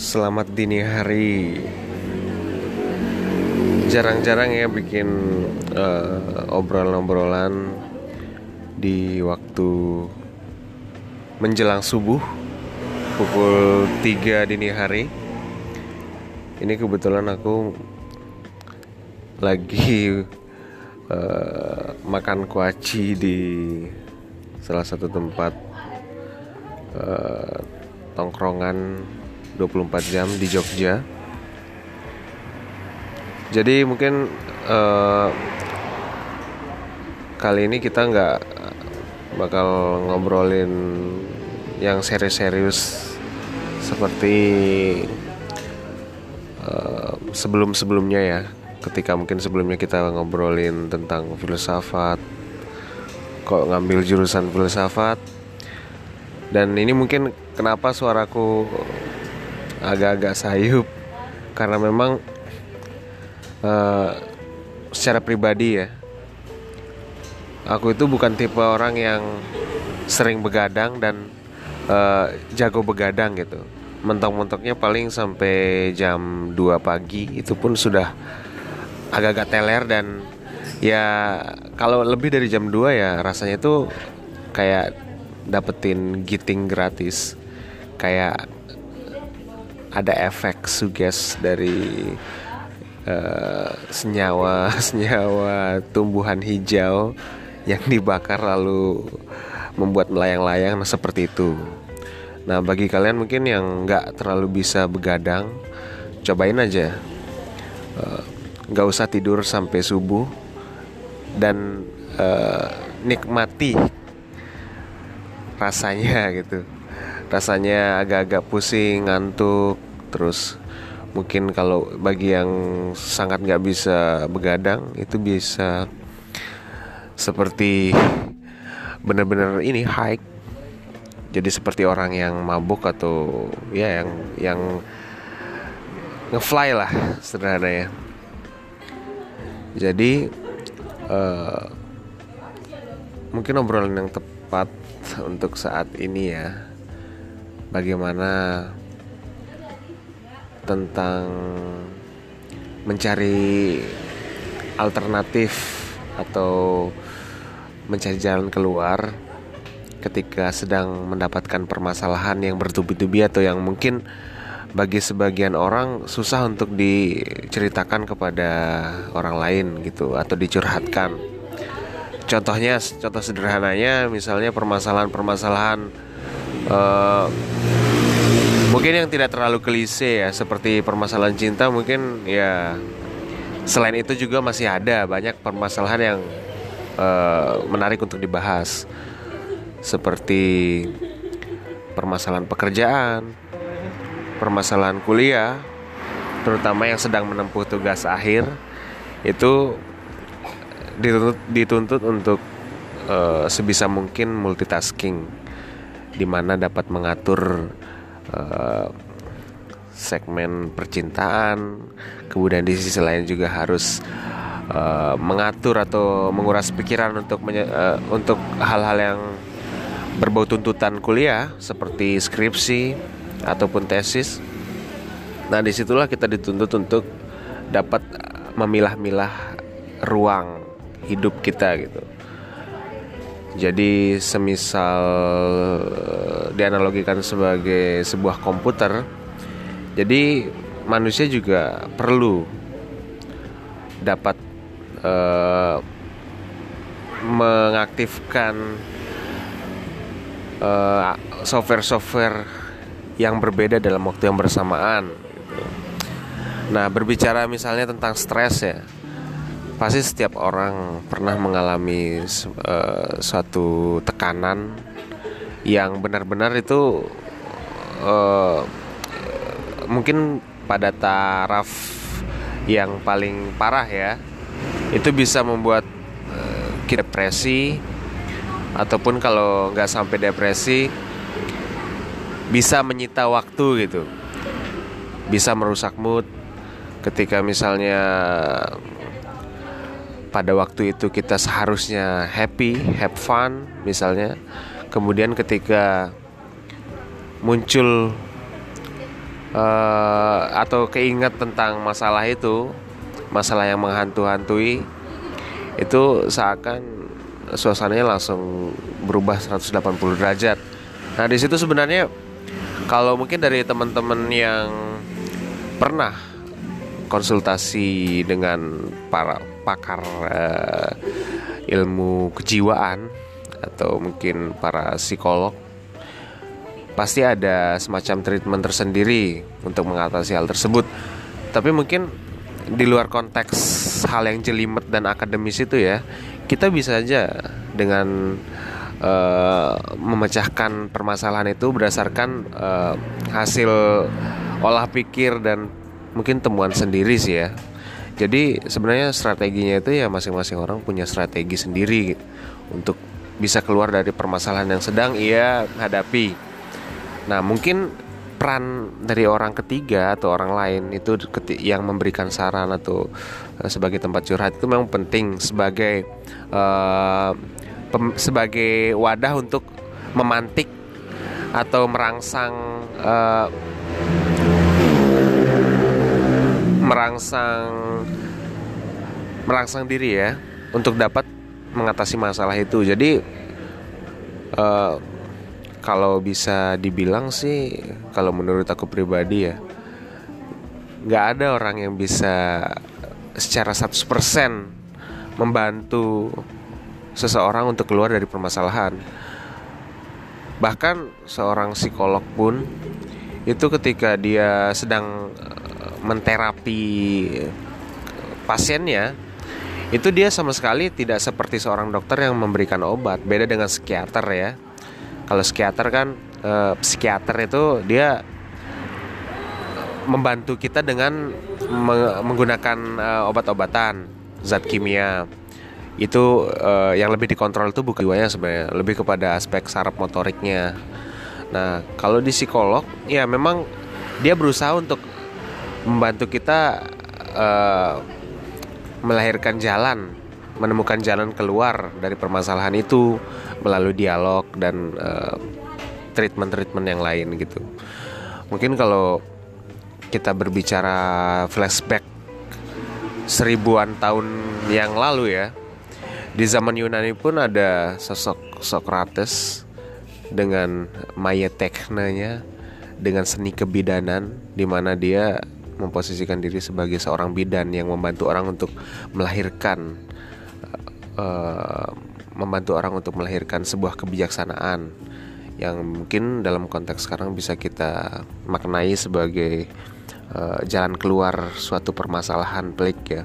Selamat dini hari. Jarang-jarang ya bikin uh, obrolan-obrolan di waktu menjelang subuh pukul 3 dini hari. Ini kebetulan aku lagi uh, makan kuaci di salah satu tempat uh, tongkrongan 24 jam di Jogja. Jadi mungkin uh, kali ini kita nggak bakal ngobrolin yang serius-serius seperti uh, sebelum-sebelumnya ya. Ketika mungkin sebelumnya kita ngobrolin tentang filsafat, kok ngambil jurusan filsafat, dan ini mungkin kenapa suaraku agak-agak sayup. Karena memang uh, secara pribadi ya aku itu bukan tipe orang yang sering begadang dan uh, jago begadang gitu. Mentok-mentoknya paling sampai jam 2 pagi itu pun sudah agak-agak teler dan ya kalau lebih dari jam 2 ya rasanya itu kayak dapetin giting gratis. Kayak ada efek suges dari uh, senyawa senyawa tumbuhan hijau yang dibakar lalu membuat melayang-layang. Nah seperti itu. Nah bagi kalian mungkin yang nggak terlalu bisa begadang, cobain aja. Uh, nggak usah tidur sampai subuh dan uh, nikmati rasanya gitu rasanya agak-agak pusing ngantuk terus mungkin kalau bagi yang sangat nggak bisa begadang itu bisa seperti benar-benar ini hike. Jadi seperti orang yang mabuk atau ya yang yang ngefly lah sederhana ya. Jadi uh, mungkin obrolan yang tepat untuk saat ini ya bagaimana tentang mencari alternatif atau mencari jalan keluar ketika sedang mendapatkan permasalahan yang bertubi-tubi atau yang mungkin bagi sebagian orang susah untuk diceritakan kepada orang lain gitu atau dicurhatkan. Contohnya, contoh sederhananya misalnya permasalahan-permasalahan uh, mungkin yang tidak terlalu klise ya seperti permasalahan cinta mungkin ya selain itu juga masih ada banyak permasalahan yang uh, menarik untuk dibahas. Seperti permasalahan pekerjaan, permasalahan kuliah, terutama yang sedang menempuh tugas akhir itu dituntut, dituntut untuk uh, sebisa mungkin multitasking di mana dapat mengatur uh, segmen percintaan, kemudian di sisi lain juga harus uh, mengatur atau menguras pikiran untuk uh, untuk hal-hal yang berbau tuntutan kuliah seperti skripsi ataupun tesis. Nah di situlah kita dituntut untuk dapat memilah-milah ruang hidup kita gitu. Jadi semisal eh, dianalogikan sebagai sebuah komputer, jadi manusia juga perlu dapat uh, mengaktifkan eh, software-software yang berbeda dalam waktu yang bersamaan. Gitu. Nah berbicara misalnya tentang stres ya pasti setiap orang pernah mengalami uh, suatu tekanan yang benar-benar itu uh, mungkin pada taraf yang paling parah ya itu bisa membuat uh, depresi ataupun kalau nggak sampai depresi bisa menyita waktu gitu. Bisa merusak mood. Ketika misalnya pada waktu itu kita seharusnya happy, have fun misalnya. Kemudian ketika muncul uh, atau keinget tentang masalah itu, masalah yang menghantu-hantui, itu seakan suasananya langsung berubah 180 derajat. Nah di situ sebenarnya kalau mungkin dari teman-teman yang pernah konsultasi dengan para pakar uh, ilmu kejiwaan atau mungkin para psikolog pasti ada semacam treatment tersendiri untuk mengatasi hal tersebut. Tapi mungkin di luar konteks hal yang jelimet dan akademis itu ya, kita bisa aja dengan uh, memecahkan permasalahan itu berdasarkan uh, hasil olah pikir dan mungkin temuan sendiri sih ya. Jadi sebenarnya strateginya itu ya masing-masing orang punya strategi sendiri untuk bisa keluar dari permasalahan yang sedang ia hadapi. Nah, mungkin peran dari orang ketiga atau orang lain itu yang memberikan saran atau uh, sebagai tempat curhat itu memang penting sebagai uh, pem, sebagai wadah untuk memantik atau merangsang uh, merangsang merangsang diri ya untuk dapat mengatasi masalah itu. Jadi uh, kalau bisa dibilang sih, kalau menurut aku pribadi ya, nggak ada orang yang bisa secara 100% membantu seseorang untuk keluar dari permasalahan. Bahkan seorang psikolog pun itu ketika dia sedang menterapi pasiennya itu dia sama sekali tidak seperti seorang dokter yang memberikan obat. Beda dengan psikiater ya. Kalau psikiater kan e, psikiater itu dia membantu kita dengan menggunakan e, obat-obatan zat kimia. Itu e, yang lebih dikontrol itu bukan jiwanya sebenarnya lebih kepada aspek saraf motoriknya. Nah kalau di psikolog ya memang dia berusaha untuk membantu kita uh, melahirkan jalan, menemukan jalan keluar dari permasalahan itu melalui dialog dan uh, treatment-treatment yang lain gitu. Mungkin kalau kita berbicara flashback seribuan tahun yang lalu ya, di zaman Yunani pun ada sosok Socrates dengan maya teknanya dengan seni kebidanan di mana dia memposisikan diri sebagai seorang bidan yang membantu orang untuk melahirkan uh, membantu orang untuk melahirkan sebuah kebijaksanaan yang mungkin dalam konteks sekarang bisa kita maknai sebagai uh, jalan keluar suatu permasalahan pelik ya.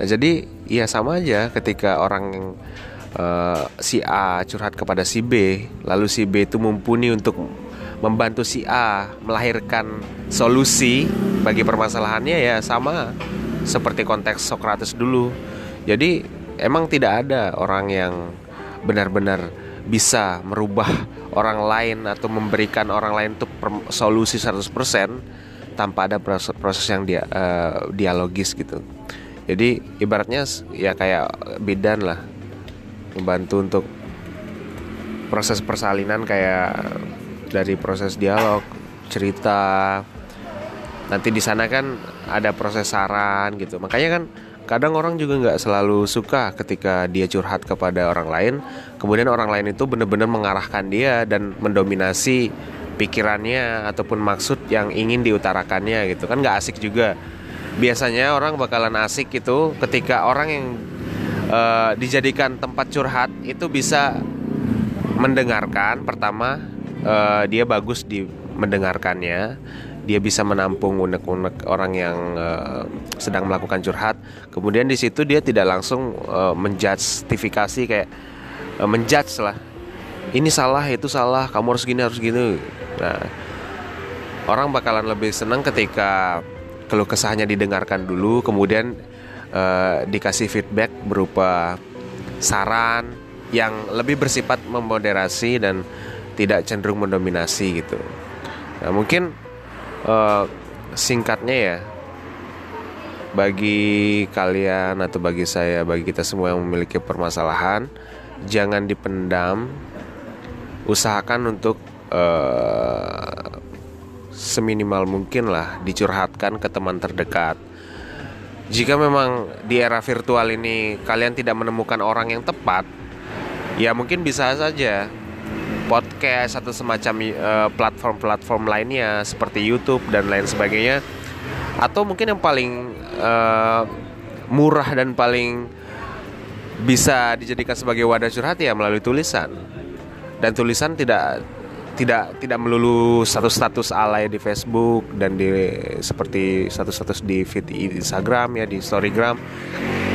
Nah jadi ya sama aja ketika orang uh, si A curhat kepada si B, lalu si B itu mumpuni untuk membantu si A melahirkan solusi bagi permasalahannya ya sama seperti konteks Socrates dulu. Jadi emang tidak ada orang yang benar-benar bisa merubah orang lain atau memberikan orang lain untuk solusi 100% tanpa ada proses, proses yang dia uh, dialogis gitu. Jadi ibaratnya ya kayak bidan lah membantu untuk proses persalinan kayak dari proses dialog cerita. Nanti di sana kan ada proses saran gitu. Makanya kan kadang orang juga nggak selalu suka ketika dia curhat kepada orang lain. Kemudian orang lain itu benar-benar mengarahkan dia dan mendominasi pikirannya ataupun maksud yang ingin diutarakannya gitu. Kan nggak asik juga. Biasanya orang bakalan asik itu ketika orang yang uh, dijadikan tempat curhat itu bisa mendengarkan pertama uh, dia bagus di mendengarkannya. Dia bisa menampung unek-unek orang yang uh, sedang melakukan curhat. Kemudian di situ dia tidak langsung uh, menjustifikasi kayak uh, menjudge lah. Ini salah itu salah kamu harus gini harus gini. Nah orang bakalan lebih senang ketika keluh kesahnya didengarkan dulu kemudian uh, dikasih feedback berupa saran yang lebih bersifat memoderasi dan tidak cenderung mendominasi gitu. Nah, mungkin uh, singkatnya ya bagi kalian atau bagi saya, bagi kita semua yang memiliki permasalahan, jangan dipendam. Usahakan untuk uh, seminimal mungkin lah dicurhatkan ke teman terdekat. Jika memang di era virtual ini kalian tidak menemukan orang yang tepat, ya mungkin bisa saja podcast atau semacam uh, platform-platform lainnya seperti YouTube dan lain sebagainya. Atau mungkin yang paling uh, murah dan paling bisa dijadikan sebagai wadah curhat ya melalui tulisan. Dan tulisan tidak tidak tidak melulu status-status alay di Facebook dan di seperti status-status di feed Instagram ya di Storygram.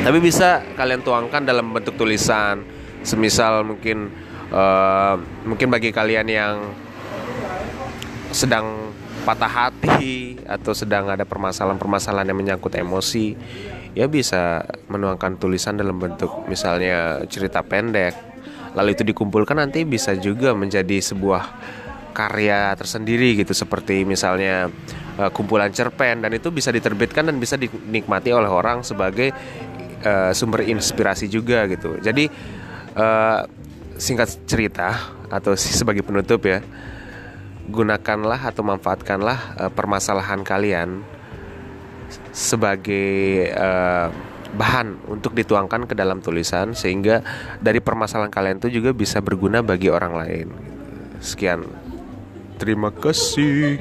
Tapi bisa kalian tuangkan dalam bentuk tulisan. Semisal mungkin uh, mungkin bagi kalian yang sedang patah hati atau sedang ada permasalahan-permasalahan yang menyangkut emosi ya bisa menuangkan tulisan dalam bentuk misalnya cerita pendek. Lalu itu dikumpulkan nanti bisa juga menjadi sebuah karya tersendiri gitu seperti misalnya uh, kumpulan cerpen. Dan itu bisa diterbitkan dan bisa dinikmati oleh orang sebagai uh, sumber inspirasi juga gitu. Jadi uh, singkat cerita atau sebagai penutup ya gunakanlah atau manfaatkanlah uh, permasalahan kalian sebagai uh, bahan untuk dituangkan ke dalam tulisan sehingga dari permasalahan kalian itu juga bisa berguna bagi orang lain. Sekian. Terima kasih.